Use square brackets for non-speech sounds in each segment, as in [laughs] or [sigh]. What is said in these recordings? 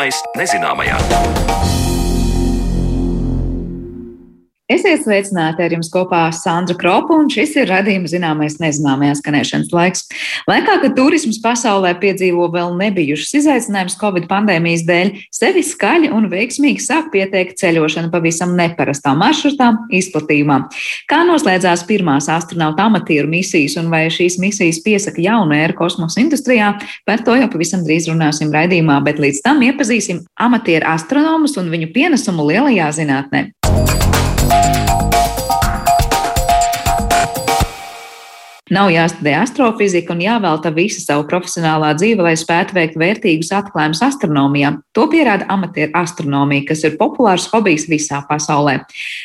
Zināmais nezināmajā. Esiet sveicināti ar jums kopā Sandra Kropa, un šis ir radījuma zināmais nezināmajā skanēšanas laiks. Laikā, kad turisms pasaulē piedzīvo vēl nebijušas izaicinājumus Covid pandēmijas dēļ, sevi skaļi un veiksmīgi sāk pieteikt ceļošana pavisam neparastām maršrutām, izplatījumā. Kā noslēdzās pirmās astronauta amatieru misijas un vai šīs misijas piesaka jaunu ēru kosmosa industrijā, par to jau pavisam drīz runāsim raidījumā, bet līdz tam iepazīsim amatieru astronomus un viņu pienesumu lielajā zinātnē. Nav jāstudē astrofizika un jāvelta visa savu profesionālā dzīve, lai spētu veikt vērtīgus atklājumus astronomijā. To pierāda amatieru astronomija, kas ir populārs hobijs visā pasaulē.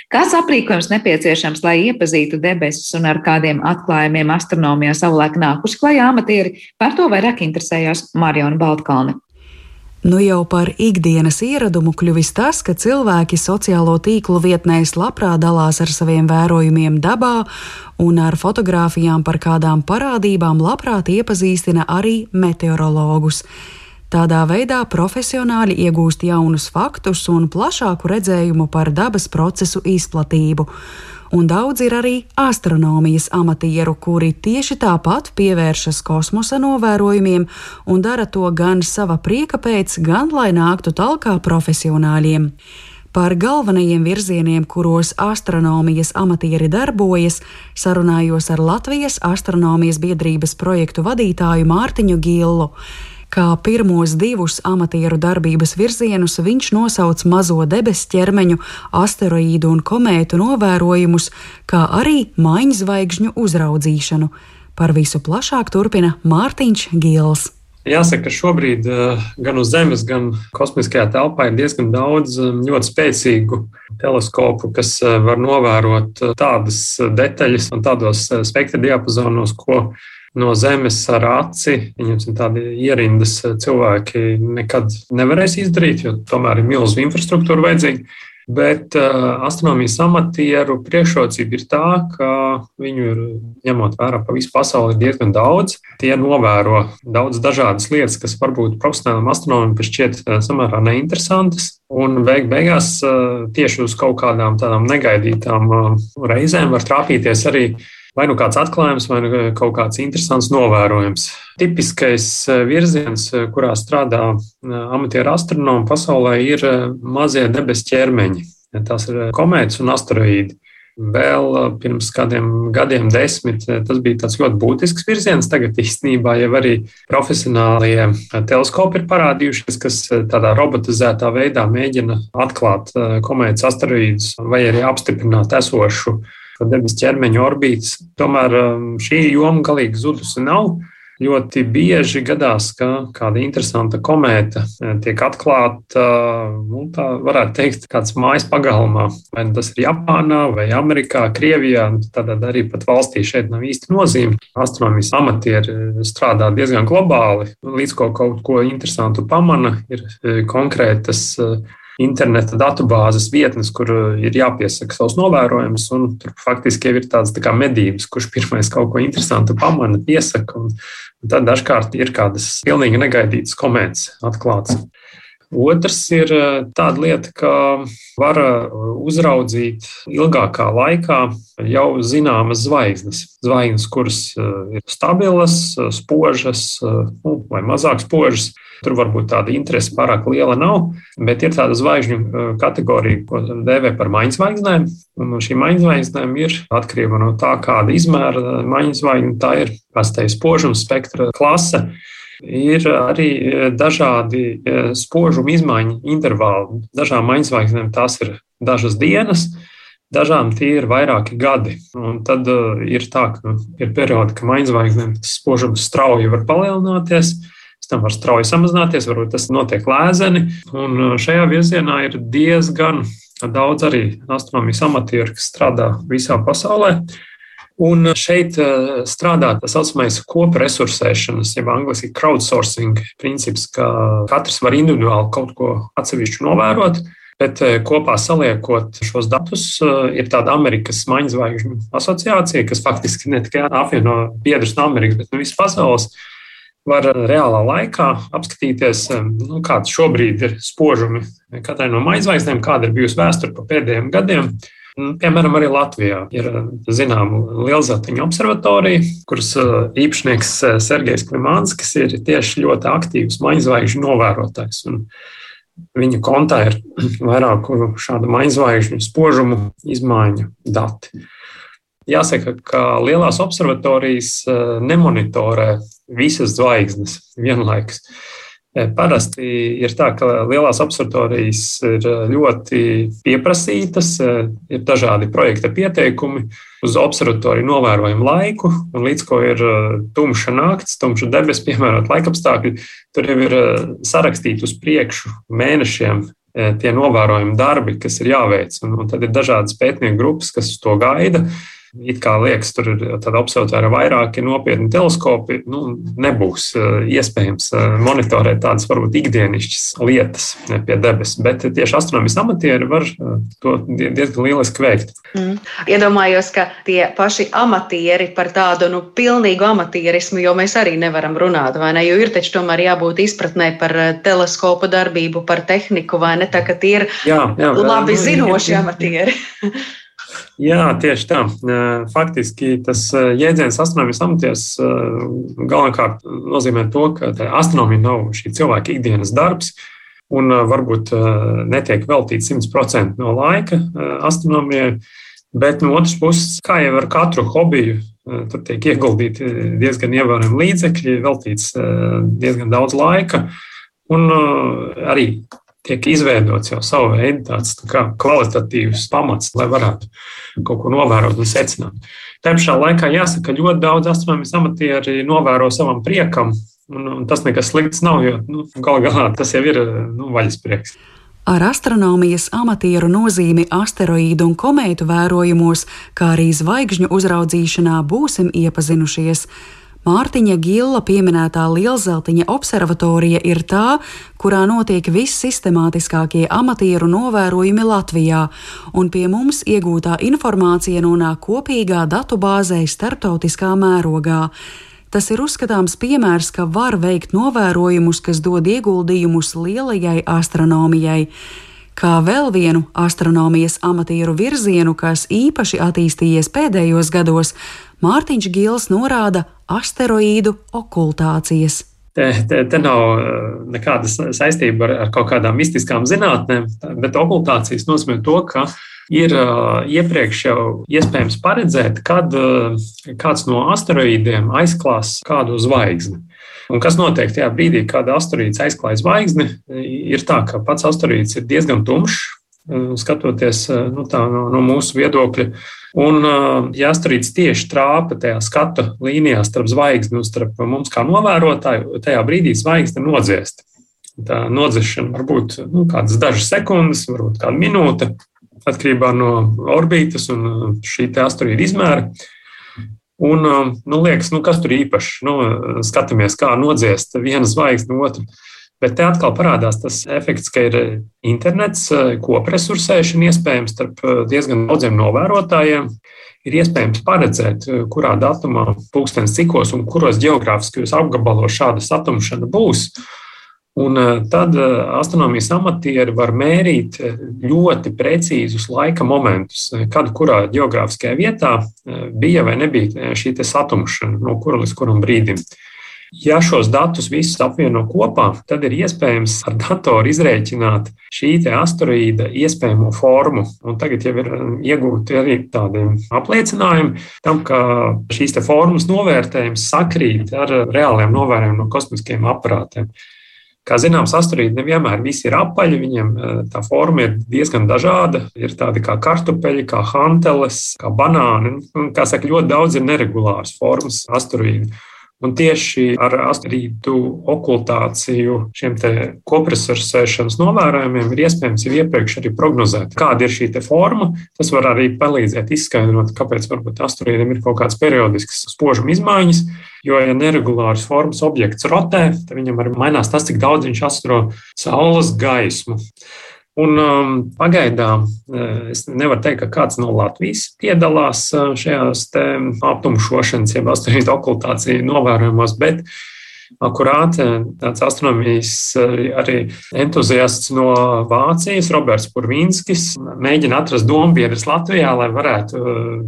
Kāds aprīkojums nepieciešams, lai iepazītu debesis un ar kādiem atklājumiem astronomijā savulaik nākuši klajā amatieri, par to vairāk interesējās Mariona Baltkalne. Nu jau par ikdienas ieradumu kļuvis tas, ka cilvēki sociālo tīklu vietnēs labprāt dalās ar saviem vērojumiem dabā un ar fotografijām par kādām parādībām labprāt iepazīstina arī meteorologus. Tādā veidā profesionāļi iegūst jaunus faktus un plašāku redzējumu par dabas procesu izplatību un daudz ir arī astronomijas amatieru, kuri tieši tāpat pievēršas kosmosa novērojumiem un dara to gan sava prieka pēc, gan lai nāktu talkā profesionāļiem. Par galvenajiem virzieniem, kuros astronomijas amatieri darbojas, sarunājos ar Latvijas astronomijas biedrības projektu vadītāju Mārtiņu Gillu. Kā pirmos divus amatieru darbības virzienus viņš nosauc mazo debesu ķermeņu, asteroīdu un komētu novērojumus, kā arī maiņzvaigžņu uzraudzīšanu. Par visu plašāk turpina Mārtiņš Gils. Jāsaka, ka šobrīd eh, gan uz Zemes, gan kosmiskajā telpā ir diezgan daudz eh, ļoti spēcīgu teleskopu, kas eh, var novērot tādas detaļas un tādos spektra diapazonos, ko no zemes ar aci, viņam tādi ierindas cilvēki nekad nevarēs izdarīt, jo tomēr ir milzīga infrastruktūra vajadzīga. Bet uh, astronomijas amatieru priekšrocība ir tā, ka viņu ir ņemot vērā pa visu pasauli diezgan daudz. Tie novēro daudz dažādas lietas, kas varbūt profesionālam astronomam šķiet uh, samērā neinteresantas. Un beig beigās tieši uz kaut kādām tādām negaidītām reizēm var trāpīties arī vai nu kāds atklājums, vai nu kaut kāds interesants novērojums. Tipiskais eh, virziens, eh, kurā strādā eh, amatieru astronomi pasaulē, ir mazie debesu ķermeņi. Tās ir komētas un asteroīdi. Vēl pirms kādiem gadiem, desmit, tas bija tāds ļoti būtisks virziens. Tagad īstenībā jau arī profesionālie teleskopi ir parādījušies, kas tādā robotizētā veidā mēģina atklāt komētas asteroīdus vai arī apstiprināt esošu debesu ķermeņa orbītas. Tomēr um, šī joma galīgi zudusi nav. Ļoti bieži gadās, ka kāda interesanta komēta eh, tiek atklāta, nu, tā varētu teikt, kāds mājas pagalmā. Vai nu tas ir Japānā, vai Amerikā, Krievijā, tad arī pat valstī šeit nav īsti nozīme. Astronomijas amatieri strādā diezgan globāli, līdz ko kaut ko interesantu pamana, ir eh, konkrētas uh, interneta datubāzes vietnes, kur uh, ir jāpiesaka savs novērojums. Tur faktiski ir tādas tā medības, kurš pirmais kaut ko interesantu pamana, piesaka. Un, un tad dažkārt ir kādas pilnīgi negaidītas komentas atklātas. Otrs ir uh, tāda lieta, ka var uh, uzraudzīt ilgākā laikā jau zināmas zvaigznes. Zvaigznes, kuras ir stabilas, spožas nu, vai mazāk spožas, Tur varbūt tāda interese pārāk liela nav, bet ir tāda zvaigžņu kategorija, ko dēvē par maiņas zvaigznēm. Un šīm maiņas zvaigznēm ir atkarība no tā, kāda izmēra maiņas zvaigzne tā ir, kas tā ir spožuma spektra klase. Ir arī uh, dažādi spožuma izmaiņu intervāli. Dažām maiņas zvaigznēm tās ir dažas dienas, Dažām tie ir vairāki gadi. Un tad uh, ir tā, ka ir periodi, kad maiņas zvaigznēm tas spožums strauji var palielināties, tam var strauji samazināties, varbūt tas notiek lēzeni. Un uh, šajā virzienā ir diezgan daudz arī astronomijas amatieru, kas strādā visā pasaulē. Un šeit uh, strādā tā saucamais kopresursēšanas, jeb angļuiski crowdsourcing princips, ka katrs var individuāli kaut ko atsevišķu novērot. Bet uh, kopā saliekot šos datus, ir tāda Amerikas maiņzvaigžņu asociācija, kas faktiski ne tikai apvieno biedrus no Amerikas, bet no visas pasaules var reālā laikā apskatīties, nu, kāds šobrīd ir spožumi katrai no maizvaigznēm, kāda ir bijusi vēsture pa pēdējiem gadiem. Piemēram, arī Latvijā ir zināma lielzatiņa observatorija, kuras īpašnieks Sergejs Klimānskis ir tieši ļoti aktīvs maizvaigžņu novērotājs. Un viņa kontā ir [clears throat] vairāku šādu maizvaigžņu spožumu izmaiņu dati. Jāsaka, ka lielās observatorijas nemonitorē visas zvaigznes vienlaikus. E, parasti ir tā, ka lielās observatorijas ir ļoti pieprasītas, e, ir dažādi projekta pieteikumi uz observatoriju novērojumu laiku, un līdz ko ir e, tumša nakts, tumša debesis, [laughs] piemērot laikapstākļi, tur jau ir sarakstīti uz priekšu mēnešiem tie novērojumi darbi, kas ir jāveic. Un, un tad ir dažādas pētnieku grupas, kas uz to gaida. It kā liekas, tur ir tāda observatorija vairāki nopietni teleskopi. Nu, nebūs eh, iespējams eh, monitorēt tādas varbūt ikdienišķas lietas eh, pie debesis, bet tieši astronomijas amatieri var to diezgan lieliski veikt. Mm. Iedomājos, ka tie paši amatieri par tādu nu, pilnīgu amatierismu, jo mēs arī nevaram runāt, vai ne? Jo ir taču tomēr jābūt izpratnē par teleskopu darbību, par tehniku, vai ne? Tā ka tie ir jā, jā, labi zinoši amatieri. [laughs] [laughs] Jā, tieši tā. Faktiski tas jēdziens astronomijas amatieris galvenokārt nozīmē to, ka astronomija nav šī cilvēka ikdienas darbs. Un varbūt netiek veltīts 100% no laika astronomijai, bet no otras puses, kā jau ar katru hobiju, tur tiek ieguldīti diezgan ievērojami līdzekļi, veltīts diezgan daudz laika. Un arī tiek izveidots jau savu veidu tāds tā kvalitatīvs pamats, lai varētu kaut ko novērot un secināt. Tā pašā laikā jāsaka, ka ļoti daudz astronomijas amatieri novēro savam priekam, un, un tas nekas slikts nav, jo nu, gal galā tas jau ir nu, vaļasprieks. Ar astronomijas amatieru nozīmi asteroīdu un komētu vērojumos, kā arī zvaigžņu uzraudzīšanā būsim iepazinušies. Mārtiņa Gilla pieminētā Lielzeltiņa observatorija ir tā, kurā notiek vissistemātiskākie amatieru novērojumi Latvijā, un pie mums iegūtā informācija nonāk kopīgā datubāzē starptautiskā mērogā. Tas ir uzskatāms piemērs, ka var veikt novērojumus, kas dod ieguldījumus lielajai astronomijai. Kā vēl vienu astronomijas amatieru virzienu, kas īpaši attīstījies pēdējos gados, Mārtiņš Gils norāda asteroīdu okultācijas. Te, te, te nav eh, nekāda saistība ar, ar kaut kādām mistiskām zinātnēm, bet okultācijas nozīmē to, ka ir uh, iepriekš jau iespējams paredzēt, kad uh, kāds no asteroīdiem aizklās kādu zvaigzni. Un kas notiek tajā brīdī, kad asteroīds aizklāj zvaigzni, ir tā, ka pats asteroīds ir diezgan tumšs, skatoties nu, tā, no, no mūsu viedokļa. Un, ja asteroīds tieši trāpa tajā skatu līnijā starp zvaigzni un starp mums kā novērotāju, tajā brīdī zvaigzne nodziest. Tā nodzēšana var būt nu, kādas dažas sekundes, varbūt kāda minūte, atkarībā no orbitas un šī asteroīda izmēra. Un, nu, liekas, nu, kas tur īpašs? Nu, skatāmies, kā nodziest vienu zvaigzni otru. Bet te atkal parādās tas efekts, ka ir internets, kopresursēšana iespējams starp diezgan daudziem novērotājiem. Ir iespējams paredzēt, kurā datumā, pulkstenis cikos un kuros geogrāfiskajos apgabalos šāda satumšana būs. Un tad astronomijas amatieri var mērīt ļoti precīzus laika momentus, kad kurā geogrāfiskajā vietā bija vai nebija šī satumšana, no kura līdz kuram brīdim. Ja šos datus visus apvieno kopā, tad ir iespējams ar datoru izrēķināt šī asteroīda iespējamo formu. Un tagad jau ir um, iegūti arī tādi apliecinājumi tam, ka šīs formas novērtējums sakrīt ar reāliem novērojumiem no kosmiskiem aparātiem. Kā zināms, asteroīdi nevienmēr ir apaļi, viņiem uh, tā forma ir diezgan dažāda. Ir tādi kā kartupeļi, kā hanteles, kā banāni. Un, kā saka, ļoti daudz ir neregulāras formas asteroīdu. Un tieši ar asteroīdu okultāciju, šiem kopresursēšanas novērojumiem, ir iespējams jau iepriekš arī prognozēt, kāda ir šī forma. Tas var arī palīdzēt izskaidrot, kāpēc varbūt asteroīdam ir kaut kādas periodiskas spožuma izmaiņas. Jo, ja neregulārs formas objekts rotē, tad viņam arī mainās tas, cik daudz viņš astro saules gaismu. Un um, pagaidām uh, es nevaru teikt, ka kāds no Latvijas piedalās uh, šajās aptumšošanas, jeb astoņu okultāciju novērojumos, bet akurāti tāds astronomijas arī entuziasts no Vācijas, Roberts Purvīnskis, mēģina atrast dombiedrus Latvijā, lai varētu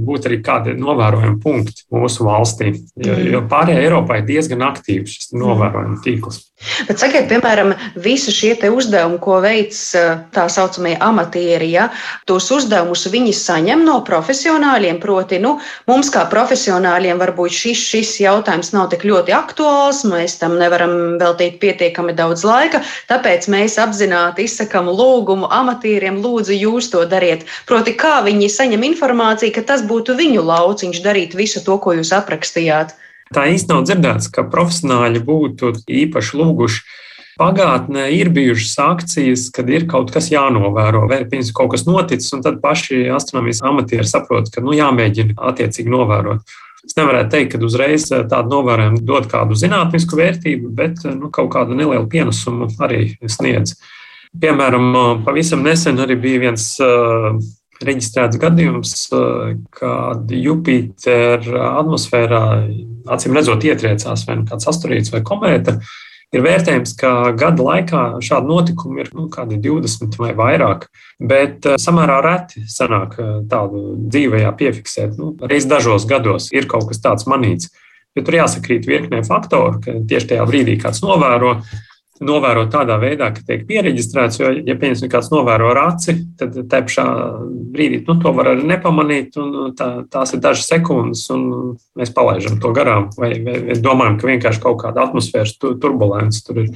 būt arī kādi novērojami punkti mūsu valstī. Jo, jo pārējā Eiropā ir diezgan aktīvs šis novērojuma tīkls. Bet sakiet, piemēram, visi šie uzdevumi, ko veic tā saucamie amatieri, ja, tos uzdevumus viņi saņem no profesionāļiem. Proti, nu, mums kā profesionāļiem varbūt šis, šis jautājums nav tik ļoti aktuāls, mēs tam nevaram veltīt pietiekami daudz laika, tāpēc mēs apzināti izsakam lūgumu amatieriem, lūdzu, jūs to dariet. Proti, kā viņi saņem informāciju, ka tas būtu viņu lauciņš darīt visu to, ko jūs aprakstījāt. Tā īsti nav dzirdēts, ka profesionāļi būtu īpaši lūguši. Pagātnē ir bijušas akcijas, kad ir kaut kas jānovēro, vai pirms kaut kas noticis, un tad paši astronomijas amatieri saprot, ka nu, jāmēģina attiecīgi novērot. Es nevarētu teikt, ka uzreiz tādu novērojumu dod kādu zinātnisku vērtību, bet nu, kaut kādu nelielu pienesumu arī sniedz. Piemēram, pavisam nesen arī bija viens reģistrēts gadījums, kad Jupitera atmosfērā acīm redzot ietriecās vai nu kāds asteroīds vai komēta. Ir vērtējums, ka gada laikā šādi notikumi ir nu, 20 vai vairāk, bet samērā reti sanāk tādu dzīvajā piefiksēt. Nu, reiz dažos gados ir kaut kas tāds manīts. Jo tur jāsakrīt virknē faktoru, ka tieši tajā brīdī kāds novēro, novērot tādā veidā, ka tiek pieregistrēts. Jo, ja pieņemsim, kāds novēro raci, tad te pašā brīdī nu, to var arī nepamanīt. Tā, tās ir dažas sekundes, un mēs palaidām to garām. Vai, vai, vai domājam, ka vienkārši kaut kāda atmosfēras turbulence tur ir.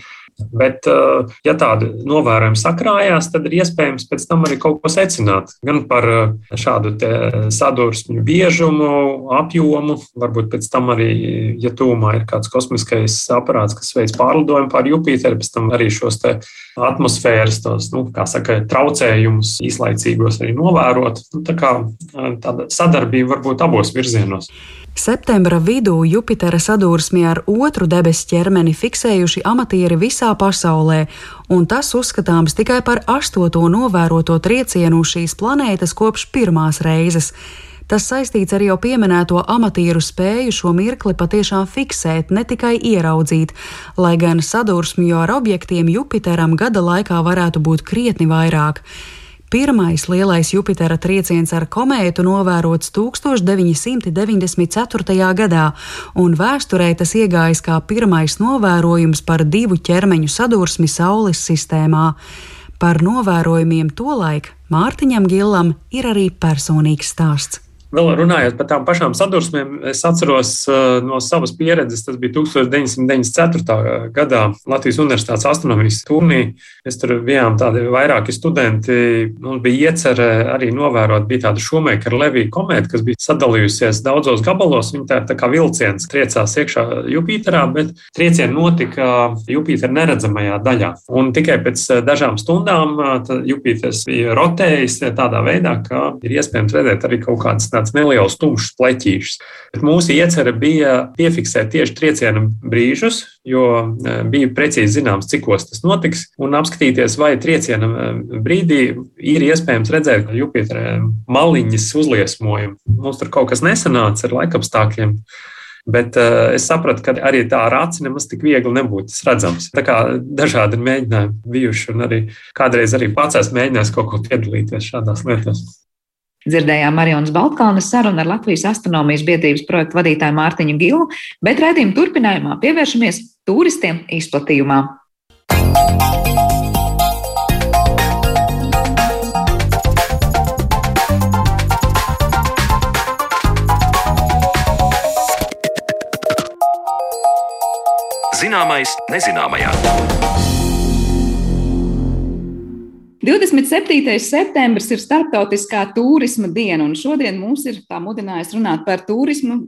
Bet, eh, ja tādi novērojumi sakrājās, tad ir iespējams pēc tam arī kaut ko secināt. Gan par eh, šādu sadursmju biežumu, apjomu, varbūt pēc tam arī, ja tūmā ir kāds kosmiskais aparāts, kas veids pārlidojumu pār Jupiteru, pēc tam arī šos atmosfēras, tos, nu, kā saka, traucējumus īslaicīgos arī novērot. Nu, tā kā eh, tāda sadarbība var būt abos virzienos. Septembra vidū Jupitera sadursmi ar otru debesu ķermeni fiksējuši amatieri visā pasaulē, un tas uzskatāms tikai par astoto novēroto triecienu šīs planētas kopš pirmās reizes. Tas saistīts ar jau pieminēto amatieru spēju šo mirkli patiešām fiksēt, ne tikai ieraudzīt, lai gan sadursmju ar objektiem Jupiteram gada laikā varētu būt krietni vairāk. Pirmais lielais Jupitera trieciens ar komētu novērots 1994. gadā, un vēsturē tas iegājis kā pirmais novērojums par divu ķermeņu sadursmi Saules sistēmā. Par novērojumiem tolaik Mārtiņam Gilam ir arī personīgs stāsts. Vēl runājot par tām pašām sadursmēm, es atceros uh, no savas pieredzes, tas bija 1994. gadā Latvijas Universitātes astronomijas turnī. Mēs tur bijām tādi vairāki studenti. Mums bija iecerē arī novērot, bija tāda šumēkara Levija komēta, kas bija sadalījusies daudzos gabalos. Viņa tā, tā kā vilciens triecās iekšā Jupiterā, bet triecieni notika Jupitera neredzamajā daļā. Un tikai pēc uh, dažām stundām Jupiters bija rotējis tādā veidā, ka ir iespējams redzēt arī kaut kādas tāds neliels tumšs pleķīšs. Bet mūsu iecerē bija piefiksēt tieši trieciena brīžus, jo e, bija precīzi zināms, cikos tas notiks, un apskatīties, vai trieciena e, brīdī ir iespējams redzēt Jupitera maliņas uzliesmojumu. Mums tur kaut kas nesanāca ar laikapstākļiem. Bet uh, es sapratu, ka arī tā ar aci nemaz tik viegli nebūtu redzams. Tā kā dažādi mēģinājumi bijuši, un arī kādreiz arī pats esmu mēģinājis kaut ko piedalīties šādās lietās. Dzirdējām Marijas Baltkānas sarunu ar Latvijas astronomijas biedrības projektu vadītāju Mārtiņu Gilu, bet raidījuma turpinājumā pievēršamies turistiem izplatījumā. Zināmais nezināmajā. 27. septembris ir Startautiskā turisma diena, un šodien mums ir tā mudinājis runāt par turismu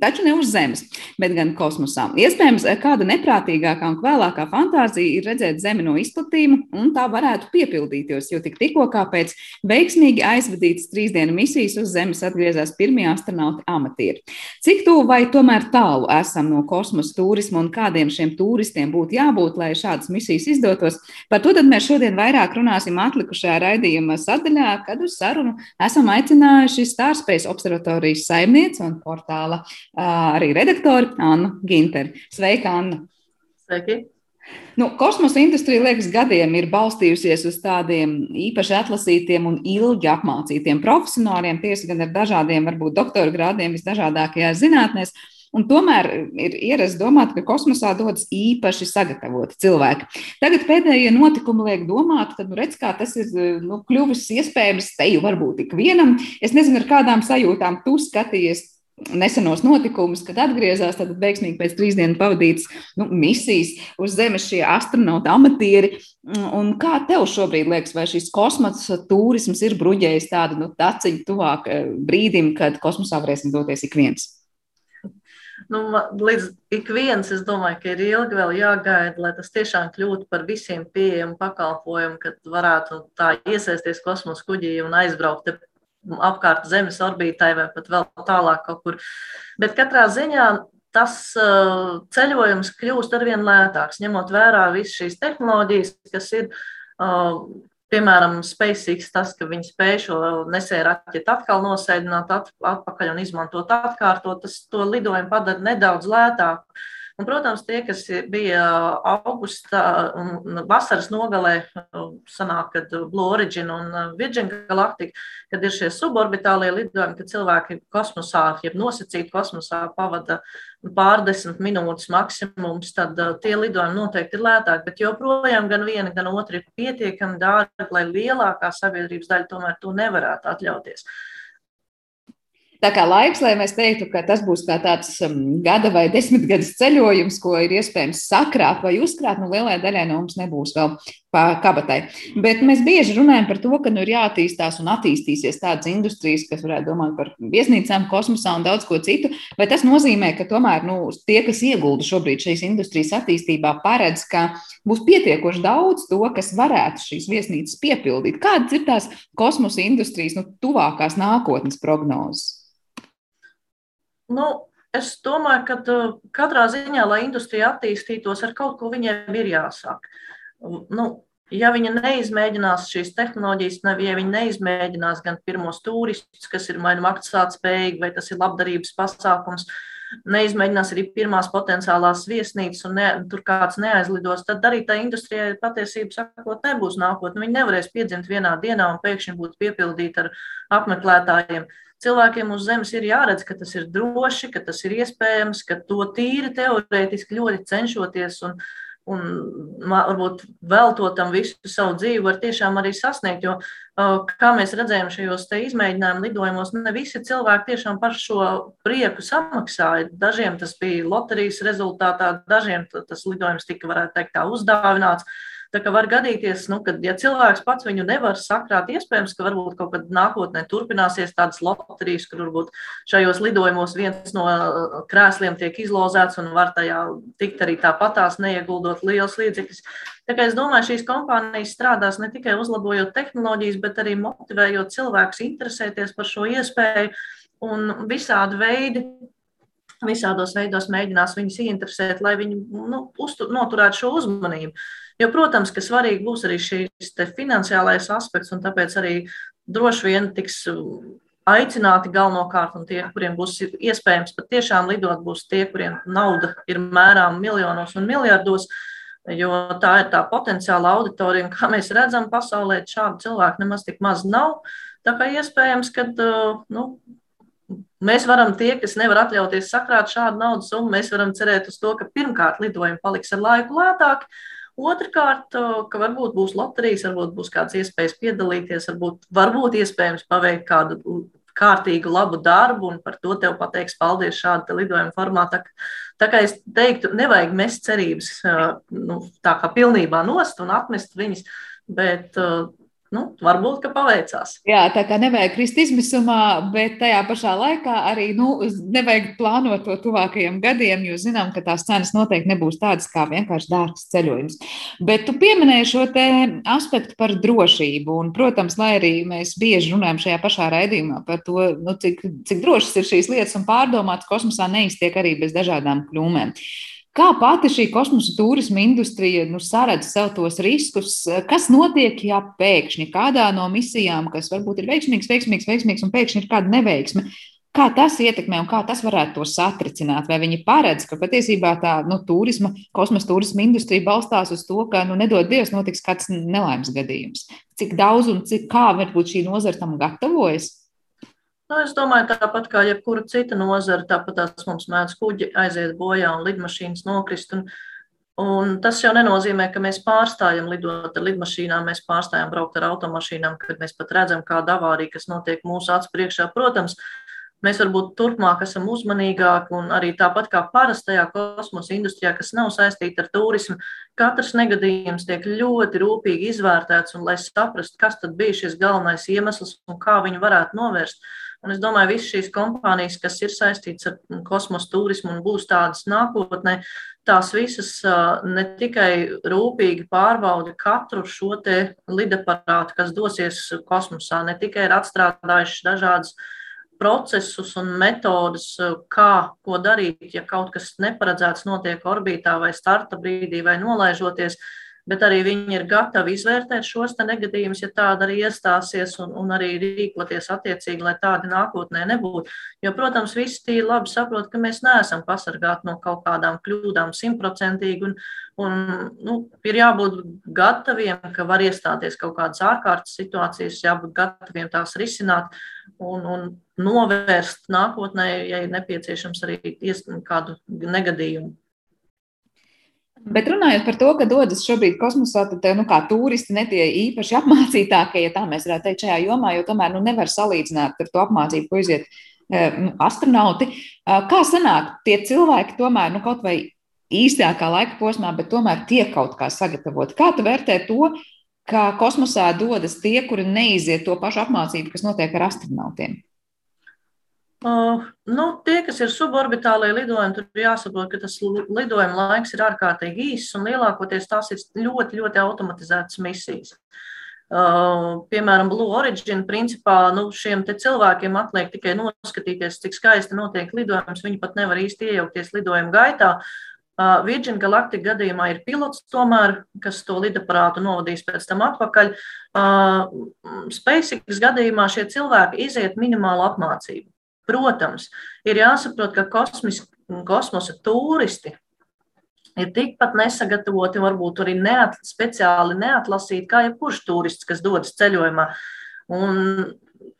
Taču ne uz Zemes, bet gan kosmosā. Iespējams, kāda neprātīgākā un vēlākā fantāzija ir redzēt Zemi no izplatījuma, un tā varētu piepildīties, jo tik tikko pēc veiksmīgi aizvadītas trīs dienu misijas uz Zemes atgriezās pirmie astronauti amatieri. Cik tuvu vai tomēr tālu esam no kosmosa turisma un kādiem šiem turistiem būtu jābūt, lai šādas misijas izdotos? Par to mēs šodien vairāk runāsim atlikušajā raidījuma sadaļā, kad uz sarunu esam aicinājuši Stārspace observatorijas saimnieci un portāla arī redaktori Annu Ginteri. Sveika, Anna! Sveiki! Nu, kosmosa industrija, liekas, gadiem ir balstījusies uz tādiem īpaši atlasītiem un ilgi apmācītiem profesionāļiem, tiesa gan ar dažādiem, varbūt doktora grādiem visdažādākajās zinātnēs. Un tomēr ir ierasts domāt, ka kosmosā dodas īpaši sagatavoti cilvēki. Tagad pēdējie notikumi liek domāt, ka nu, redz, tas ir nu, kļuvis iespējams te jau varbūt ik vienam. Es nezinu, ar kādām sajūtām tu skatījies nesenos notikumus, kad atgriezās tad veiksmīgi pēc trīs dienu pavadītas nu, misijas uz Zemes šie astronauti, amatieri. Un kā tev šobrīd liekas, vai šis kosmosa turisms ir bruģējis tādu nu, taciņu tuvāk eh, brīdim, kad kosmosā varēsim doties ik viens? Nu, līdz ik viens, es domāju, ka ir ilgi vēl jāgaida, lai tas tiešām kļūtu par visiem pieejamu pakalpojumu, kad varētu tā iesaisties kosmosa kuģī un aizbraukt apkārt Zemes orbītai vai pat vēl tālāk kaut kur. Bet katrā ziņā tas uh, ceļojums kļūst arvien lētāks, ņemot vērā visas šīs tehnoloģijas, kas ir uh, Piemēram, SpaceX, tas, ka viņi spēj šo nesēju raķeti atkal nosēdināt atpakaļ un izmantot atkārtot, tas to lidojumu padara nedaudz lētāku. Un, protams, tie, kas bija augustā un vasaras nogalē, sanāk, kad Blue Origin un Virgin Galactic, kad ir šie suborbitālie lidojumi, kad cilvēki kosmosā, jeb nosacīti kosmosā pavada pārdesmit minūtes maksimums, tad tie lidojumi noteikti ir lētāki. Bet joprojām gan viena, gan otra ir pietiekami dārgi, lai lielākā sabiedrības daļa tomēr to nevarētu atļauties. Tā kā laiks, lai mēs teiktu, ka tas būs kā tāds um, gada vai desmitgades ceļojums, ko ir iespējams sakrāt vai uzkrāt, nu lielai daļai no mums nebūs vēl kabatai. Bet mēs bieži runājam par to, ka nu ir jāattīstās un attīstīsies tādas industrijas, kas varētu domāt par viesnīcām, kosmosā un daudz ko citu. Vai tas nozīmē, ka tomēr nu, tie, kas iegulda šobrīd šīs industrijas attīstībā, paredz, ka būs pietiekoši daudz to, kas varētu šīs viesnīcas piepildīt? Kādas ir tās kosmosa industrijas nu, tuvākās nākotnes prognozes? Nu, es domāju, ka uh, katrā ziņā, lai industrija attīstītos, ar kaut ko viņiem ir jāsāk. Nu, ja viņi neizmēģinās šīs tehnoloģijas, ne, ja viņi neizmēģinās gan pirmos turistus, kas ir vai nu maksātspējīgi, vai tas ir labdarības pasākums, neizmēģinās arī pirmās potenciālās viesnīcas un ne, tur kāds neaizlidos, tad arī tā industrijai patiesībā sakot nebūs nākotne. Viņi nevarēs piedzimt vienā dienā un pēkšņi būt piepildīti ar apmeklētājiem. Cilvēkiem uz Zemes ir jāredz, ka tas ir droši, ka tas ir iespējams, ka to tīri teorētiski ļoti cenšoties un, un varbūt veltot tam visu savu dzīvi, var tiešām arī sasniegt. Jo, kā mēs redzējām šajos izmēģinājumu lidojumos, ne visi cilvēki tiešām par šo prieku samaksāja. Dažiem tas bija loterijas rezultātā, dažiem tas lidojums tika, varētu teikt, tā uzdāvināts. Tā kā var gadīties, nu, ka, ja cilvēks pats viņu nevar sakrāt, iespējams, ka varbūt kaut kad nākotnē turpināsies tādas loterijas, kur varbūt šajos lidojumos viens no uh, krēsliem tiek izlozēts un var tajā tikt arī tāpatās, neieguldot liels līdzekļus. Tā kā es domāju, šīs kompānijas strādās ne tikai uzlabojot tehnoloģijas, bet arī motivējot cilvēkus interesēties par šo iespēju un visādi veidi visādos veidos mēģinās viņus ieinteresēt, lai viņi nu, uztur, noturētu šo uzmanību. Jo, protams, ka svarīgi būs arī šis finansiālais aspekts, un tāpēc arī droši vien tiks aicināti galvenokārt, un tie, kuriem būs iespējams patiešām lidot, būs tie, kuriem nauda ir mērām miljonos un miljardos. Jo tā ir tā potenciāla auditorija, un kā mēs redzam, pasaulē šādu cilvēku nemaz tik maz nav. Tā kā iespējams, ka nu, Mēs varam, tie, kas nevar atļauties sakrāt šādu naudas summu, mēs varam cerēt uz to, ka pirmkārt lidojumi paliks ar laiku lētāki, Otrakārt, ka varbūt būs loterijas, varbūt būs kāds iespējas piedalīties, varbūt, varbūt iespējams paveikt kādu kārtīgu, labu darbu, un par to tev pateiks paldies šāda lidojuma formātā. Tā kā es teiktu, nevajag mest cerības nu, tā kā pilnībā nost un atmest viņas, bet nu, varbūt, ka paveicās. Jā, tā kā nevajag krist izmisumā, bet tajā pašā laikā arī nu, nevajag plānot to tuvākajiem gadiem, jo zinām, ka tās cenas noteikti nebūs tādas kā vienkārši dārgs ceļojums. Bet tu pieminēji šo aspektu par drošību, un, protams, lai arī mēs bieži runājam šajā pašā raidījumā par to, nu, cik, cik drošas ir šīs lietas un pārdomātas kosmosā neiztiek arī bez dažādām kļūmēm. Kā pati šī kosmosa turisma industrija nu, saredz sev tos riskus? Kas notiek, ja pēkšņi kādā no misijām, kas varbūt ir veiksmīgs, veiksmīgs, veiksmīgs un pēkšņi ir kāda neveiksme, Kā tas ietekmē un kā tas varētu to satricināt? Vai viņi paredz, ka patiesībā tā nu, turisma, kosmosa turisma industrija balstās uz to, ka, nu, nedod Dievs, notiks kāds nelaimes gadījums? Cik daudz un cik kā varbūt šī nozara tam gatavojas? Nu, es domāju, tāpat kā jebkura cita nozara, tāpat tās mums mēdz kuģi aiziet bojā un lidmašīnas nokrist. Un, un tas jau nenozīmē, ka mēs pārstājam lidot ar lidmašīnām, mēs pārstājam braukt ar automašīnām, kad mēs pat redzam, kāda avārija, kas notiek mūsu acu priekšā. Protams, mēs varbūt turpmāk esam uzmanīgāki un arī tāpat kā parastajā kosmosa industrijā, kas nav saistīta ar turismu, katrs negadījums tiek ļoti rūpīgi izvērtēts un lai saprastu, kas tad bija šis galvenais iemesls un kā viņu varētu novērst. Un es domāju, ka visas šīs kompānijas, kas ir saistītas ar kosmosa turismu un būs tādas nākotnē, tās visas ne tikai rūpīgi pārbauda katru šo lidaparātu, kas dosies kosmosā, ne tikai ir atstrādājuši dažādas procesus un metodus, eh, kā ko darīt, ja kaut kas neparedzēts notiek orbītā vai starta brīdī vai nolaižoties, bet arī viņi ir gatavi izvērtēt šos negadījumus, ja tāda arī iestāsies, un, un arī rīkoties attiecīgi, lai tādi nākotnē nebūtu. Jo, protams, visi tīri labi saprot, ka mēs neesam pasargāti no kaut kādām kļūdām simtprocentīgi, un, un nu, ir jābūt gataviem, ka var iestāties kaut kādas ārkārtas situācijas, jābūt gataviem tās risināt un, un novērst nākotnē, ja ir nepieciešams arī kādu negadījumu. Bet runājot par to, ka dodas šobrīd kosmosā, tad nu, kā turisti ne tie īpaši apmācītākie, ja tā mēs varētu teikt, šajā jomā, jo tomēr nu, nevar salīdzināt ar to apmācību, ko iziet e, nu, astronauti. Kā sanāk, tie cilvēki tomēr nu, kaut vai īsākā laika posmā, bet tomēr tiek kaut kā sagatavoti. Kā tu vērtē to, ka kosmosā dodas tie, kuri neiziet to pašu apmācību, kas notiek ar astronautiem? Uh, nu, tie, kas ir suborbitālajie lidojumi, tur ir jāsaprot, ka tas lidojuma laiks ir ārkārtīgi īss un lielākoties tās ir ļoti, ļoti automatizētas misijas. Uh, piemēram, Blue Origin principā nu, šiem cilvēkiem atliek tikai noskatīties, cik skaisti notiek lidojums. Viņi pat nevar īsti iejaukties lidojuma gaitā. Uh, Virgin Galactic gadījumā ir pilots, tomēr, kas to lidaparātu novadīs pēc tam atpakaļ. Uh, SpaceX gadījumā šie cilvēki iziet minimālu apmācību. Protams, ir jāsaprot, ka kosmis, kosmosa turisti ir tikpat nesagatavoti, varbūt arī neat, speciāli neatlasīti, kā jebkurš turists, kas dodas ceļojumā. Un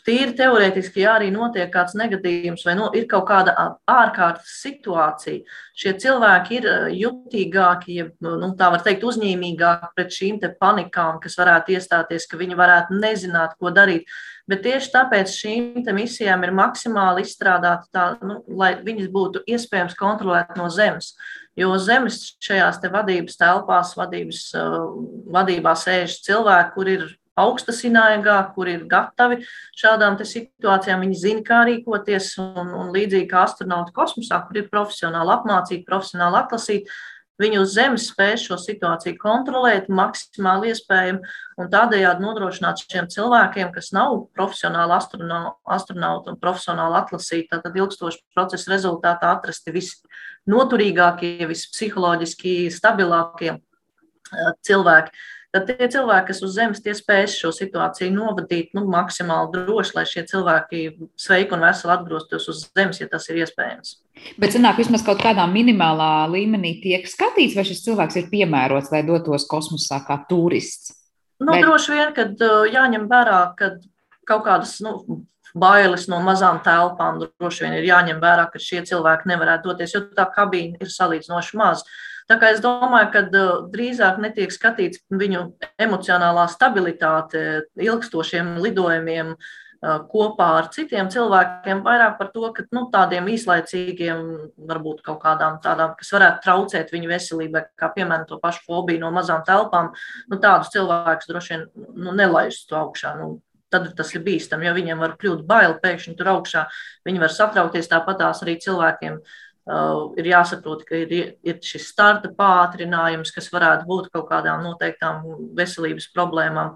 tīri teorētiski, ja arī notiek kāds negadījums vai no, ir kaut kāda ārkārtas situācija, šie cilvēki ir jutīgāki, ja, nu, tā var teikt, uzņēmīgāki pret šīm panikām, kas varētu iestāties, ka viņi varētu nezināt, ko darīt. Bet tieši tāpēc šīm misijām ir maksimāli izstrādāta tā, nu, lai viņas būtu iespējams kontrolēt no zemes. Jo zemes šajās te vadības telpās, vadības, vadībā sēž cilvēki, kur ir augstasinājīgāk, kur ir gatavi šādām situācijām. Viņi zina, kā rīkoties, un, un līdzīgi kā astronauti kosmosā, kur ir profesionāli apmācīti, profesionāli atlasīti, viņi uz Zemes spēj šo situāciju kontrolēt maksimāli iespējami un tādējādi nodrošināt šiem cilvēkiem, kas nav profesionāli astronauti un profesionāli atlasīti, tad ilgstoši procesa rezultātā atrasti visnoturīgākie, vispsiholoģiski stabilākie eh, cilvēki tad tie cilvēki, kas uz zemes, tie spēs šo situāciju novadīt nu, maksimāli droši, lai šie cilvēki sveiki un veseli atgrieztos uz zemes, ja tas ir iespējams. Bet, zināk, vismaz kaut kādā minimālā līmenī tiek skatīts, vai šis cilvēks ir piemērots, lai dotos kosmosā kā turists. Nu, Bet... Droši vien, kad uh, jāņem vērā, ka kaut kādas nu, bailes no mazām telpām droši vien ir jāņem vērā, ka šie cilvēki nevarētu doties, jo tā kabīne ir salīdzinoši maza. Tā kā es domāju, ka uh, drīzāk netiek skatīts viņu emocionālā stabilitāte ilgstošiem lidojumiem uh, kopā ar citiem cilvēkiem, vairāk par to, ka nu, tādiem īslaicīgiem, varbūt kaut kādām tādām, kas varētu traucēt viņu veselībai, kā piemēram to pašu fobiju no mazām telpām, nu, tādus cilvēkus droši vien nu, nelaižas to augšā. Nu, tad tas ir bīstami, jo viņiem var kļūt bail pēkšņi tur augšā. Viņi var satraukties tāpat tās arī cilvēkiem. Uh, ir jāsaprot, ka ir, ir šis starta pātrinājums, kas varētu būt kaut kādām noteiktām veselības problēmām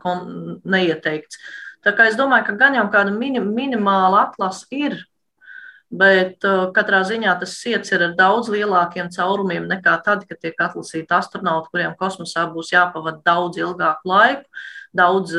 neieteikts. Tā kā es domāju, ka gan jau kāda minim, minimāla atlase ir, bet uh, katrā ziņā tas sirds ir ar daudz lielākiem caurumiem nekā tad, kad tiek atlasīti astronauti, kuriem kosmosā būs jāpavada daudz ilgāku laiku. Daudz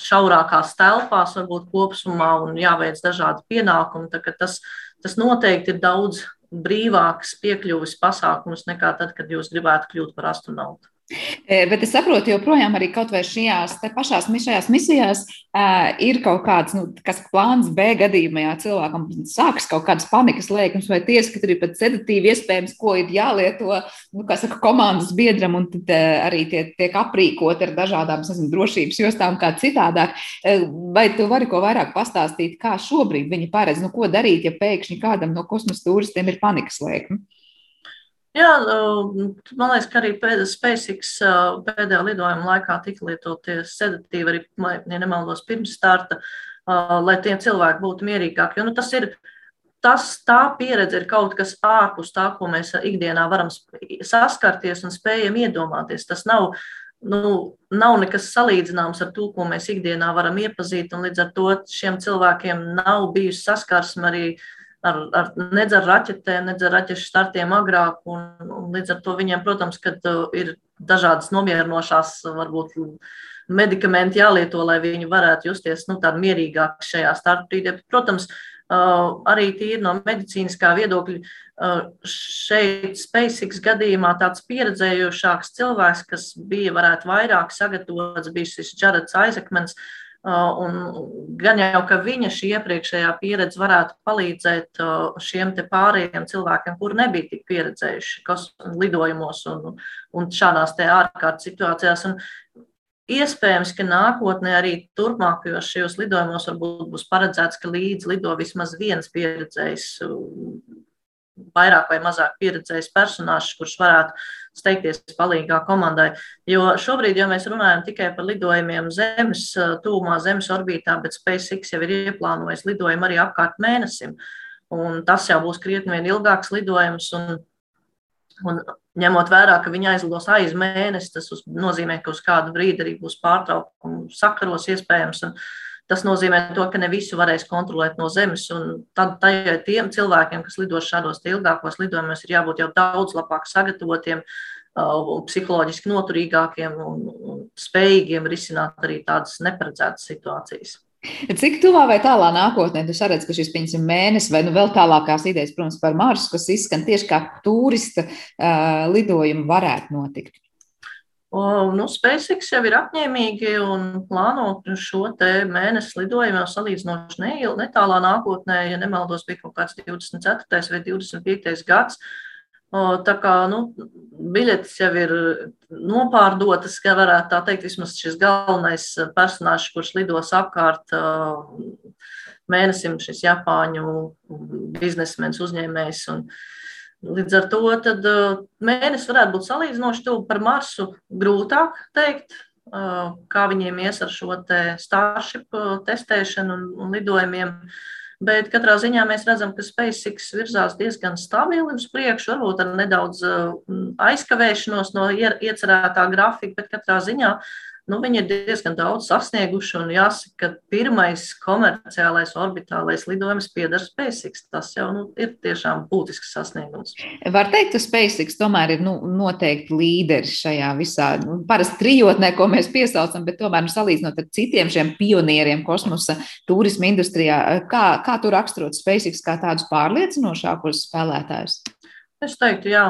šaurākās telpās, varbūt kopumā, un jāveic dažādi pienākumi. Tas, tas noteikti ir daudz brīvāks piekļuvis pasākums nekā tad, kad jūs gribētu kļūt par astronautu. Bet es saprotu, joprojām arī kaut vai šajās pašās šajās misijās uh, ir kaut kāds nu, plāns B gadījumā, ja cilvēkam sākas kaut kādas panikas lēkmes, vai tiesa, ka tur ir pat sedatīvi iespējams, ko ir jālieto nu, saka, komandas biedram, un tad uh, arī tie, tiek aprīkot ar dažādām nezinu, drošības jostām, kā citādāk. Uh, vai tu vari ko vairāk pastāstīt, kā šobrīd viņi paredz, nu, ko darīt, ja pēkšņi kādam no kosmosa turistiem ir panikas lēkme? Jā, man liekas, ka arī SpaceX pēdējā lidojuma laikā tika lietotie sedatīvi, arī, ja nemaldos, pirms starta, lai tie cilvēki būtu mierīgāki. Jo, nu, tas ir, tas, tā pieredze ir kaut kas ārpus tā, ko mēs ikdienā varam saskarties un spējam iedomāties. Tas nav, nu, nav nekas salīdzināms ar to, ko mēs ikdienā varam iepazīt, un līdz ar to šiem cilvēkiem nav bijusi saskarsme arī uh, ar, ar, nedz ar raķetēm, nedz ar raķešu startiem agrāk. Un, un līdz ar to viņiem, protams, kad uh, ir dažādas nomierinošās, varbūt medikamenti jālieto, lai viņi varētu justies nu, tādi mierīgāki šajā starta brīdī. Protams, uh, arī tīri no medicīniskā viedokļa uh, šeit SpaceX gadījumā tāds pieredzējušāks cilvēks, kas bija varētu vairāk sagatavots, bija šis Jareds Aizekmens, Uh, un gan jau, ka viņa šī iepriekšējā pieredze varētu palīdzēt šiem pārējiem cilvēkiem, kuri nebija tik pieredzējuši lidojumos un, un šādās ārkārtas situācijās. Un iespējams, ka nākotnē arī turpmākajos šajos lidojumos varbūt būs paredzēts, ka līdzi lido vismaz viens pieredzējis vairāk vai mazāk pieredzējis personāžs, kurš varētu steigties palīgā komandai. Jo šobrīd, ja mēs runājam tikai par lidojumiem Zemes tūmā, Zemes orbītā, bet SpaceX jau ir ieplānojis lidojumu arī apkārt mēnesim. Un tas jau būs krietni vien ilgāks lidojums. Un, un ņemot vērā, ka viņi aizlidos aiz mēnesi, tas nozīmē, ka uz kādu brīdi arī būs pārtraukumi sakaros iespējams. Un, Tas nozīmē, to, ka ne visu varēs kontrolēt no zemes. Tad tajā tiem cilvēkiem, kas lidos šādos ilgākos lidojumos, ir jābūt jau daudz labāk sagatavotiem, psiholoģiski noturīgākiem un, spējīgiem risināt arī tādas neparedzētas situācijas. Cik tuvā vai tālā nākotnē tu saredz, ka šis, piemēram, mēnesis vai nu vēl tālākās idejas, protams, par Marsu, kas izskan tieši kā turista uh, lidojumu, varētu notikt? Nu, SpaceX jau ir apņēmīgi un plāno šo mēnesi lidojumu jau salīdzinoši netālā nākotnē, ja nemaldos, bija kaut kāds 24. vai 25. gads. Tā kā nu, biļetes jau ir nopārdotas, ka varētu tā teikt, vismaz šis galvenais personāžs, kurš lidos apkārt mēnesim, šis Japāņu biznesmenis, uzņēmējs. Un, Līdz ar to tad, uh, mēnesis varētu būt salīdzinoši tuvu par Marsu. Grūtāk teikt, uh, kā viņiem ies ar šo te Starship uh, testēšanu un, un lidojumiem. Bet katrā ziņā mēs redzam, ka SpaceX virzās diezgan stabili uz priekšu, varbūt ar nedaudz aizkavēšanos no iecerētā grafika, bet katrā ziņā uh, nu, viņi ir diezgan daudz sasnieguši. Un jāsaka, ka pirmais komerciālais orbitālais lidojums pieder SpaceX. Tas jau nu, ir tiešām būtisks sasniegums. Var teikt, ka SpaceX tomēr ir nu, noteikti līderis šajā visā nu, parasti trijotnē, ko mēs piesaucam, bet tomēr nu, salīdzinot ar citiem šiem pionieriem kosmosa turisma industrijā, kā, kā tu raksturot SpaceX kā tādus pārliecinošākus spēlētājus? Es teiktu, jā,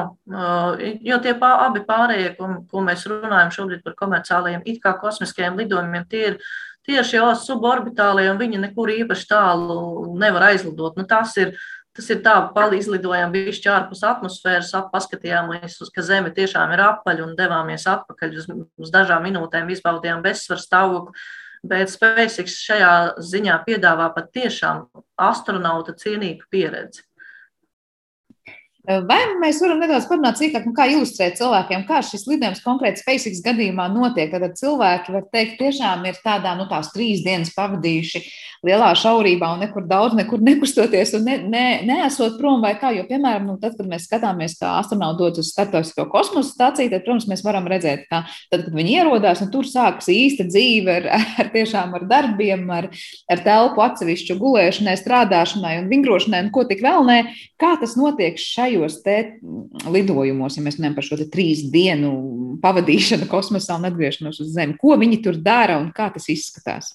jo tie pā, abi pārējie, ko, ko mēs runājam šobrīd par komerciālajiem, it kā kosmiskajiem lidojumiem, tie ir tieši jau suborbitālie, un viņi nekur īpaši tālu nevar aizlidot. Nu, tas ir, tas ir tā, palīdzlidojām bišķi ārpus atmosfēras, paskatījāmies, uz, ka Zeme tiešām ir apaļa un devāmies atpakaļ uz, uz dažām minūtēm, izbaudījām bezsvaru stāvokli. Bet SpaceX šajā ziņā piedāvā pat tiešām astronauta cienīgu pieredzi. Vai mēs varam nedaudz parunāt sīkāk, nu, kā ilustrēt cilvēkiem, kā šis lidojums konkrēti SpaceX gadījumā notiek? Tad cilvēki, var teikt, tiešām ir tādā, nu, tās trīs dienas pavadījuši lielā šaurībā un nekur daudz, nekur nekustoties un ne, ne, neesot prom vai kā. Jo, piemēram, nu, tad, kad mēs skatāmies, kā astronauti dodas uz starptautisko kosmosa stāciju, tad, protams, mēs varam redzēt, ka tad, kad viņi ierodās, nu, tur sākas īsta dzīve ar, ar tiešām ar darbiem, ar, ar telpu atsevišķu gulēšanai, strādāšanai un vingrošanai, un ko tik vēl nē, kā tas notiek šai šajos te lidojumos, ja mēs runājam par šo trīs dienu pavadīšanu kosmosā un atgriešanos uz Zemi, ko viņi tur dara un kā tas izskatās?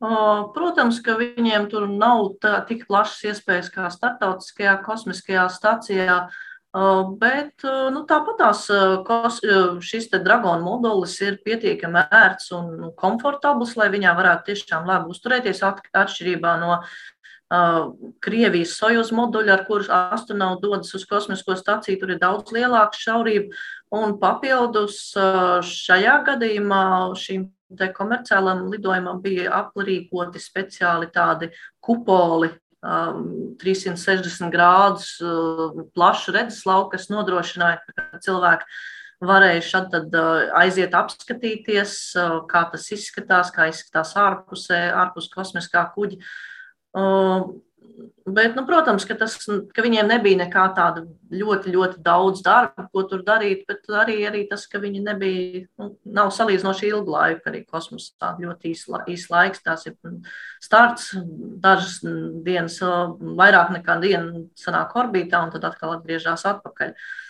Protams, ka viņiem tur nav tā, tik plašas iespējas kā starptautiskajā kosmiskajā stacijā, bet nu, tāpatās šis Dragona modulis ir pietiekami ērts un komfortabls, lai viņā varētu tiešām labi uzturēties atšķirībā no Krievijas Sojuz moduļa, ar kuru astronauti dodas uz kosmisko staciju. Tur ir daudz lielāka šaurība. Un papildus šajā gadījumā šīm komerciālam lidojumam bija aprīkoti speciāli tādi kupoli, 360 grādus plašu redzeslauku, kas nodrošināja, ka cilvēki varēja šad aiziet apskatīties, kā tas izskatās, kā izskatās ārpusē, ārpus kosmiskā kuģa. Bet, nu, protams, ka, tas, ka viņiem nebija nekā tāda ļoti, ļoti daudz darba, ko tur darīt, bet arī, arī tas, ka viņi nebija, nu, nav salīdzinoši ilgu laiku, arī kosmosā ļoti īs, īs laiks. Tās ir starts, dažas dienas, vairāk nekā diena sanāk orbītā un tad atkal atgriežas atpakaļ. Uh,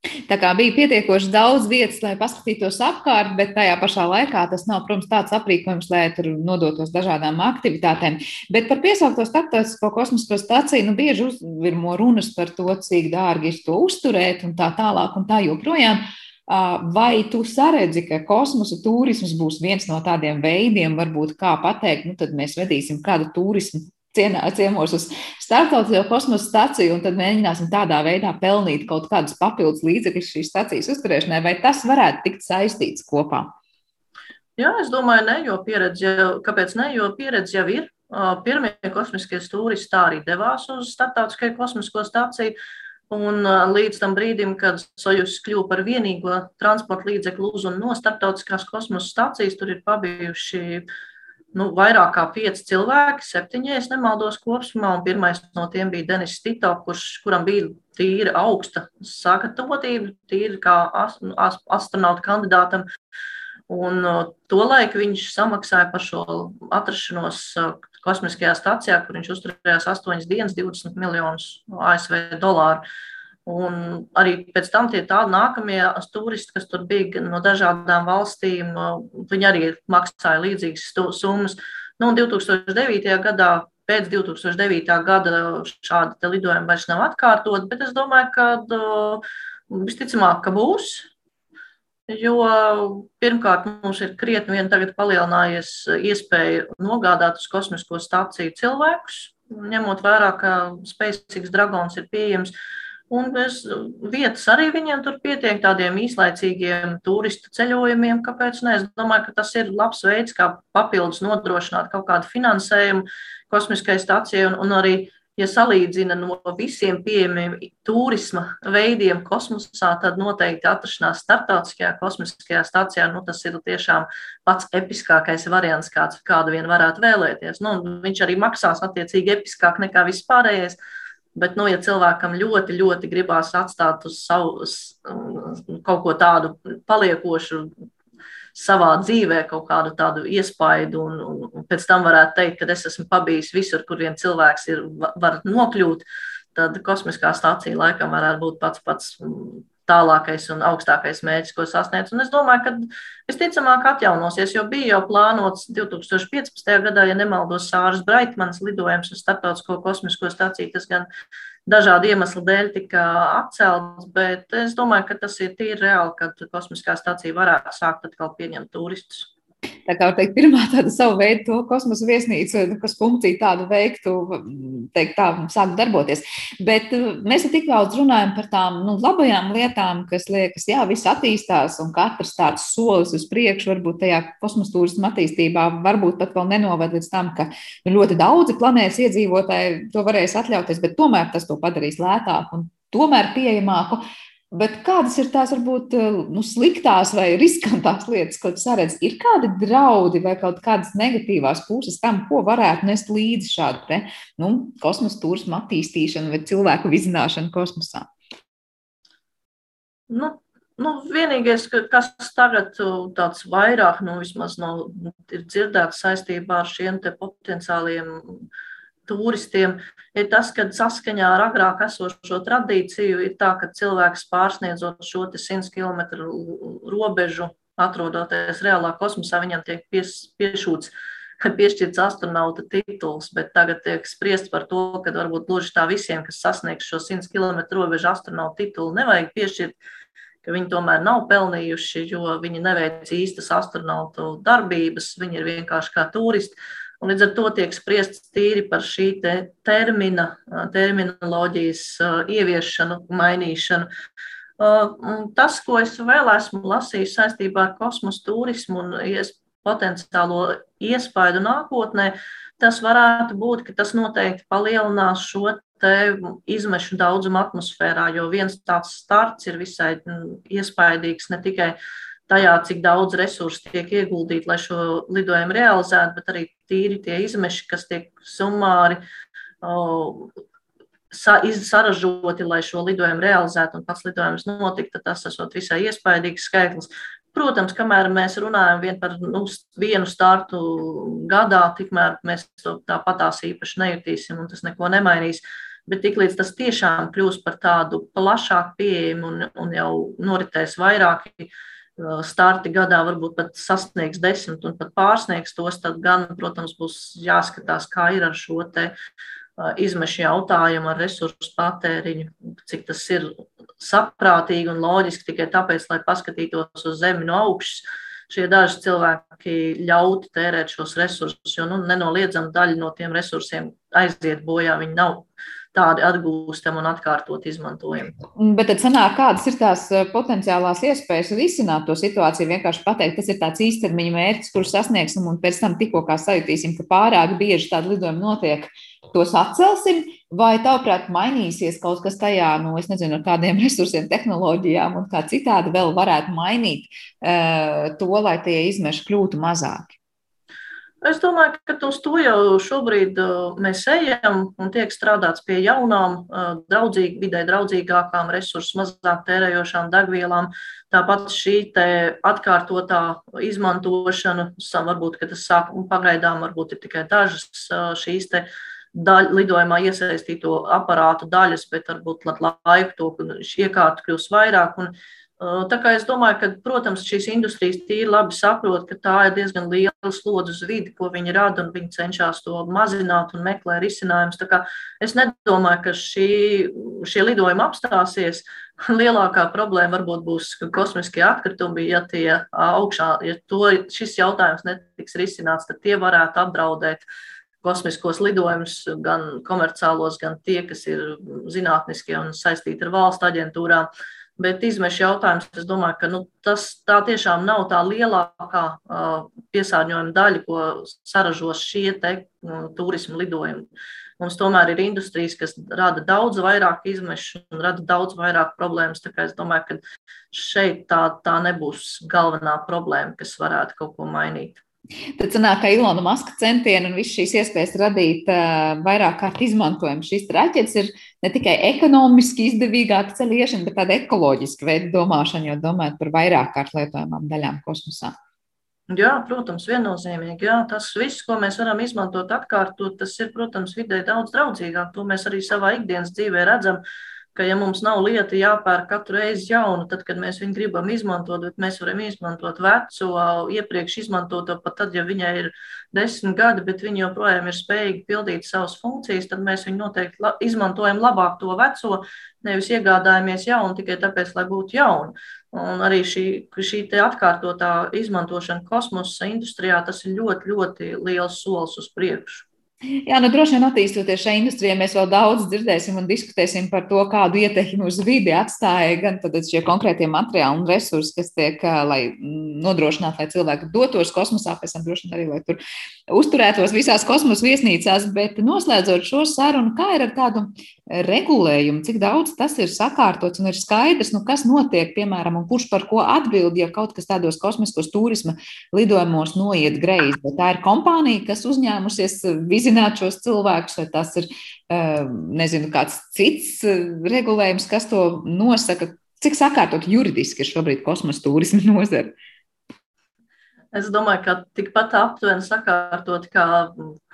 Tā kā bija pietiekoši daudz vietas, lai paskatītos apkārt, bet tajā pašā laikā tas nav, protams, tāds aprīkojums, lai tur nodotos dažādām aktivitātēm. Bet par piesaukto starptautisko kosmisko staciju nu, bieži uzvirmo runas par to, cik dārgi ir to uzturēt un tā tālāk un tā joprojām. Vai tu saredzi, ka kosmosa turisms būs viens no tādiem veidiem, varbūt kā pateikt, nu tad mēs vedīsim kādu turismu cienā, ciemos uz starptautisko kosmosa staciju, un tad mēģināsim tādā veidā pelnīt kaut kādus papildus līdzekļus šīs stacijas uzturēšanai, vai tas varētu tikt saistīts kopā? Jā, es domāju, ne, jo pieredze, kāpēc ne, jo pieredze jau ir. Pirmie kosmiskie turisti tā arī devās uz starptautiskajā kosmisko staciju. Un līdz tam brīdim, kad Sojus kļuva par vienīgo transporta līdzekli uz un no starptautiskās kosmosa stācijas, tur ir pabijuši uh, nu, vairāk kā pieci cilvēki, septiņi, ja nemaldos, kopumā. Pirmais no tiem bija Denis Tito, kurš, kuram bija tīra augsta sagatavotība, tīra kā nu, astronauta kandidātam. Un tolaik viņš samaksāja par šo atrašanos kosmiskajā stācijā, kur viņš uzturējās 8 dienas, 20 miljonus ASV dolāru. Un arī pēc tam tie tādi nākamie turisti, kas tur bija no dažādām valstīm, viņi arī maksāja līdzīgas summas. Nu, 2009. gadā, pēc 2009. gada šādi lidojumi vairs nav atkārtot, bet es domāju, ka visticamāk, ka būs. Jo pirmkārt, mums ir krietni vien tagad palielinājies iespēja nogādāt uz kosmisko stāciju cilvēkus, ņemot vērā, ka SpaceX Dragons ir pieejams uh, Un bez vietas arī viņiem tur pietiek tādiem īslaicīgiem turistu ceļojumiem. Kāpēc? Ne? Es domāju, ka tas ir labs veids, kā papildus nodrošināt kaut kādu finansējumu kosmiskai stacijai un, un arī, ja salīdzina no visiem pieejamiem turisma veidiem kosmosā, tad noteikti atrašanās starptautiskajā kosmiskajā stacijā, nu, tas ir tiešām pats episkākais variants, kāds kādu vien varētu vēlēties. Nu, viņš arī maksās attiecīgi episkāk nekā vispārējais. Bet, nu, ja cilvēkam ļoti, ļoti gribās atstāt uz savu kaut ko tādu paliekošu savā dzīvē, kaut kādu tādu iespaidu, un, un pēc tam varētu teikt, ka es esmu pabijis visur, kur vien cilvēks ir, var nokļūt, tad kosmiskā stācija laikam varētu būt pats pats tālākais un augstākais mērķis, ko sasniedz. Un es domāju, ka visticamāk atjaunosies, jo bija jau plānots 2015. gadā, ja nemaldos, Sāras Braitmanas lidojums uz Startautisko kosmisko staciju. Tas gan dažādu iemeslu dēļ tika atcelts, bet es domāju, ka tas ir tīri reāli, ka kosmiskā stacija varētu sākt atkal pieņemt turistus. Tā kā teikt, pirmā tāda savu veidu to kosmosa viesnīca, kas funkciju tādu veiktu, teikt, tā sāk darboties. Bet uh, mēs tik daudz runājam par tām nu, labajām lietām, kas liekas, jā, viss attīstās un katrs tāds solis uz priekšu, varbūt tajā kosmosa turisma attīstībā, varbūt pat vēl nenoved līdz tam, ka nu, ļoti daudzi planētas iedzīvotāji to varēs atļauties, bet tomēr tas to padarīs lētāku un tomēr pieejamāku. Bet kādas ir tās varbūt eh, nu, sliktās vai riskantās lietas, ko tu saredz? Ir kādi draudi vai kaut kādas negatīvās puses tam, ko varētu nest līdzi šādu te, nu, kosmosa turismu attīstīšanu vai cilvēku vizināšanu kosmosā? Nu, nu, vienīgais, kas tagad tāds vairāk, nu, vismaz no, ir dzirdēts saistībā ar šiem potenciāliem turistiem, ir tas, ka saskaņā ar agrāk esošo tradīciju ir tā, ka cilvēks pārsniedzot šo 100 km robežu, atrodoties reālā kosmosā, viņam tiek pies, piešūts [laughs] piešķirts astronauta tituls, bet tagad tiek spriests par to, ka varbūt gluži tā visiem, kas sasniegs šo 100 km robežu astronauta titulu, nevajag piešķirt, ka viņi tomēr nav pelnījuši, jo viņi neveic īstas astronautu darbības, viņi ir vienkārši kā turisti. Un līdz ar to tiek spriests tīri par šī te termina, terminoloģijas ieviešanu, mainīšanu. Tas, ko es vēl esmu lasījis saistībā ar kosmosa turismu un potenciālo iespaidu nākotnē, tas varētu būt, ka tas noteikti palielinās šo izmešu daudzumu atmosfērā, jo viens tāds starts ir visai iespaidīgs ne tikai tajā, cik daudz resursu tiek ieguldīti, lai šo lidojumu realizētu, bet arī tīri tie izmeši, kas tiek summāri saražoti, lai šo lidojumu realizētu un pats lidojums notiktu, tas esot visai iespaidīgs skaitlis. Protams, kamēr mēs runājam vien par nu, vienu startu gadā, tikmēr mēs to tāpatās īpaši nejutīsim un tas neko nemainīs. Bet tiklīdz tas tiešām kļūs par tādu plašāku pieejamu un, un jau noritēs vairāki uh, starti gadā, varbūt pat sasniegs desmit un pat pārsniegs tos, tad gan, protams, būs jāskatās, kā ir ar šo te uh, izmešu jautājumu, ar resursu patēriņu, cik tas ir saprātīgi un loģiski tikai tāpēc, lai paskatītos uz Zemi no augšas. Šie daži cilvēki ļautu tērēt šos resursus, jo nu, nenoliedzami daļa no tiem resursiem aiziet bojā. Viņi nav tādi atgūstami un atkārtot izmantojami. Bet tad sanāk, kādas ir tās eh, potenciālās iespējas risināt to situāciju? Vienkārši pateikt, tas ir tāds īstermiņa mērķis, kurus sasniegsim, un pēc tam tikko kā sajutīsim, ka pārāk bieži tādi lidojumi notiek, tos atcelsim, vai tavuprāt mainīsies kaut kas tajā, nu, es nezinu, ar kādiem [laughs] resursiem, tehnoloģijām un kā citādi vēl varētu mainīt uh, to, lai tie izmeši kļūtu mazāki? Es domāju, ka uz to jau šobrīd uh, mēs ejam un tiek strādāts pie jaunām, uh, draudzīgi, vidē draudzīgākām, resursu mazāk tērējošām degvielām. Tāpat šī atkārtotā izmantošana, varbūt tas sāk pagaidām, varbūt ir tikai dažas uh, šīs daļ, lidojumā iesaistīto aparātu daļas, bet varbūt laiku to iekārtu kļūs vairāk. Un, Tā kā es domāju, ka, protams, šīs industrijas tīri labi saprot, ka tā ir diezgan liela slodze uz vidi, ko viņi rada, un viņi cenšas to mazināt un meklē risinājumus. Es nedomāju, ka šī, šie lidojumi apstāsies. [laughs] Lielākā problēma varbūt būs kosmiskie atkritumi, ja tie augšā, ja to, šis jautājums netiks risināts, tad tie varētu apdraudēt kosmiskos lidojumus, gan komerciālos, gan tie, kas ir zinātniskie un saistīti ar valsts aģentūrām. Uh, Bet izmešu jautājums, es domāju, ka nu, tas tā tiešām nav tā lielākā uh, piesārņojuma daļa, ko saražos šie te uh, turismu lidojumi. Mums tomēr ir industrijas, kas rada daudz vairāk izmešu un rada daudz vairāk problēmas. Tā kā es domāju, ka šeit tā, tā nebūs galvenā problēma, kas varētu kaut ko mainīt. Tad sanāk, ka Ilona Maska centieni un visas šīs iespējas radīt uh, vairāk kārt izmantojumu šīs raķetes ir ne tikai ekonomiski izdevīgāka ceļiešana, bet tāda ekoloģiska veida domāšana, jo domājot par vairāk kārt lietojamām daļām kosmosā. Jā, protams, viennozīmīgi. Jā, tas viss, ko mēs varam izmantot, atkārtot, tas ir, protams, vidē daudz draudzīgāk. To mēs arī savā ikdienas dzīvē redzam. Uh, ka ja mums nav lieta jāpērk katru reizi jaunu, tad, kad mēs viņu gribam izmantot, bet mēs varam izmantot veco, iepriekš izmantoto, pat tad, ja viņai ir desmit gadi, bet viņa joprojām ir spējīga pildīt savas funkcijas, tad mēs viņu noteikti la izmantojam labāk to veco, nevis iegādājamies jaunu tikai tāpēc, lai būtu jaunu. Un arī šī, šī atkārtotā izmantošana kosmosa industrijā, tas ir ļoti, ļoti liels solis uz priekšu. Jā, nu droši vien attīstoties šai industrijai, mēs vēl daudz dzirdēsim un diskutēsim par to, kādu ietekmi uz vidi atstāja gan šie konkrētie materiāli un resursi, kas tiek, lai nodrošinātu, lai cilvēki dotos kosmosā, pēc tam droši vien arī, lai tur uzturētos visās kosmosa viesnīcās. Bet noslēdzot šo sarunu, kā ir ar tādu regulējumu, cik daudz tas ir sakārtots un ir skaidrs, nu, kas notiek, piemēram, un kurš par ko atbild, ja kaut kas tādos kosmiskos turisma lidojumos noiet greizi. Bet tā ir kompānija, kas uzņēmusies vizināt šos cilvēkus, vai tas ir, eh, nezinu, kāds cits eh, regulējums, kas to nosaka. Cik sakārtot juridiski ir šobrīd kosmosa turisma [laughs] nozara? Es domāju, ka tikpat aptuveni sakārtot kā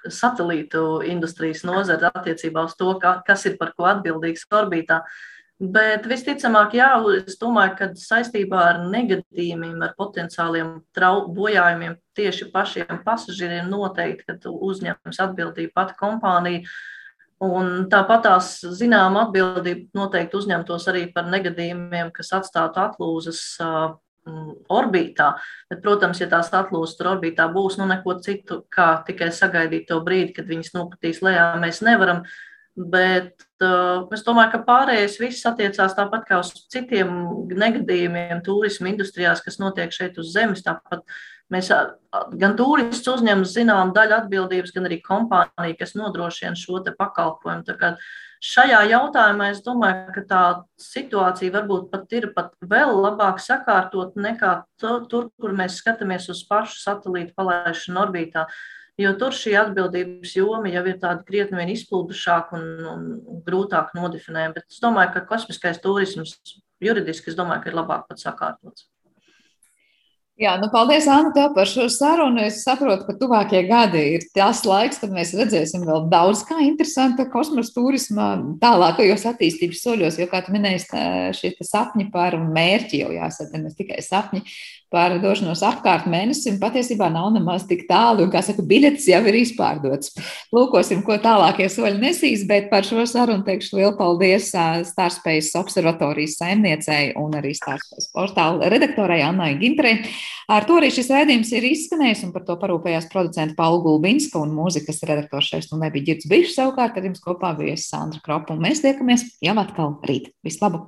satelītu industrijas nozara attiecībā uz to, ka, kas ir par ko atbildīgs orbītā. Bet visticamāk, jā, es domāju, ka saistībā ar negadījumiem, ar potenciāliem bojājumiem tieši pašiem pasažieriem noteikti uzņems atbildību pati kompānija. Un tāpat tās zinām atbildību noteikti uzņemtos arī par negadījumiem, kas atstātu atlūzas orbītā. Bet, protams, ja tās atlūzas tur orbītā būs, nu neko citu, kā tikai sagaidīt to brīdi, kad viņas nokritīs lejā, mēs nevaram. Bet uh, es domāju, ka pārējais viss attiecās tāpat kā uz citiem negadījumiem turismu industrijās, kas notiek šeit uz zemes. Tāpat mēs gan turists uzņemas zinām daļu atbildības, gan arī kompānija, kas nodrošina šo pakalpojumu. Šajā jautājumā es domāju, ka tā situācija varbūt pat ir pat vēl labāk sakārtot nekā tur, kur mēs skatāmies uz pašu satelītu palaišanu orbītā. Uh, jo tur šī atbildības joma jau ir tāda krietni vien izplūdušāka un, un, un grūtāk nodefinējama. Bet es domāju, ka kosmiskais turisms juridiski, domāju, ir labāk pat sakārtots. Jā, nu paldies, Anna, tev par šo sarunu. Es saprotu, ka tuvākie gadi ir tas laiks, kad mēs redzēsim vēl daudz kā interesanta kosmosa turisma tālākajos attīstības soļos, jo, kā tu minēji, šie sapņi par mērķi jau jāsaka, ne tikai sapņi, par došanos apkārt mēnesim patiesībā nav nemaz tik tālu, un, kā saka, biļetes jau ir izpārdotas. Lūkosim, ko tālākie soļi nesīs, bet par šo sarunu teikšu lielu paldies Stārspace observatorijas saimniecei un arī Stārspace portāla redaktorai Annai Gintrei. Ar to arī šis rēdījums ir izskanējis, un par to parūpējās producenta Paula Gulbinska un mūzikas redaktors šeit un nebija ģirds bišs savukārt, ar jums kopā viesis Sandra Kropa, un mēs tiekamies jau atkal rīt. Vislabāk!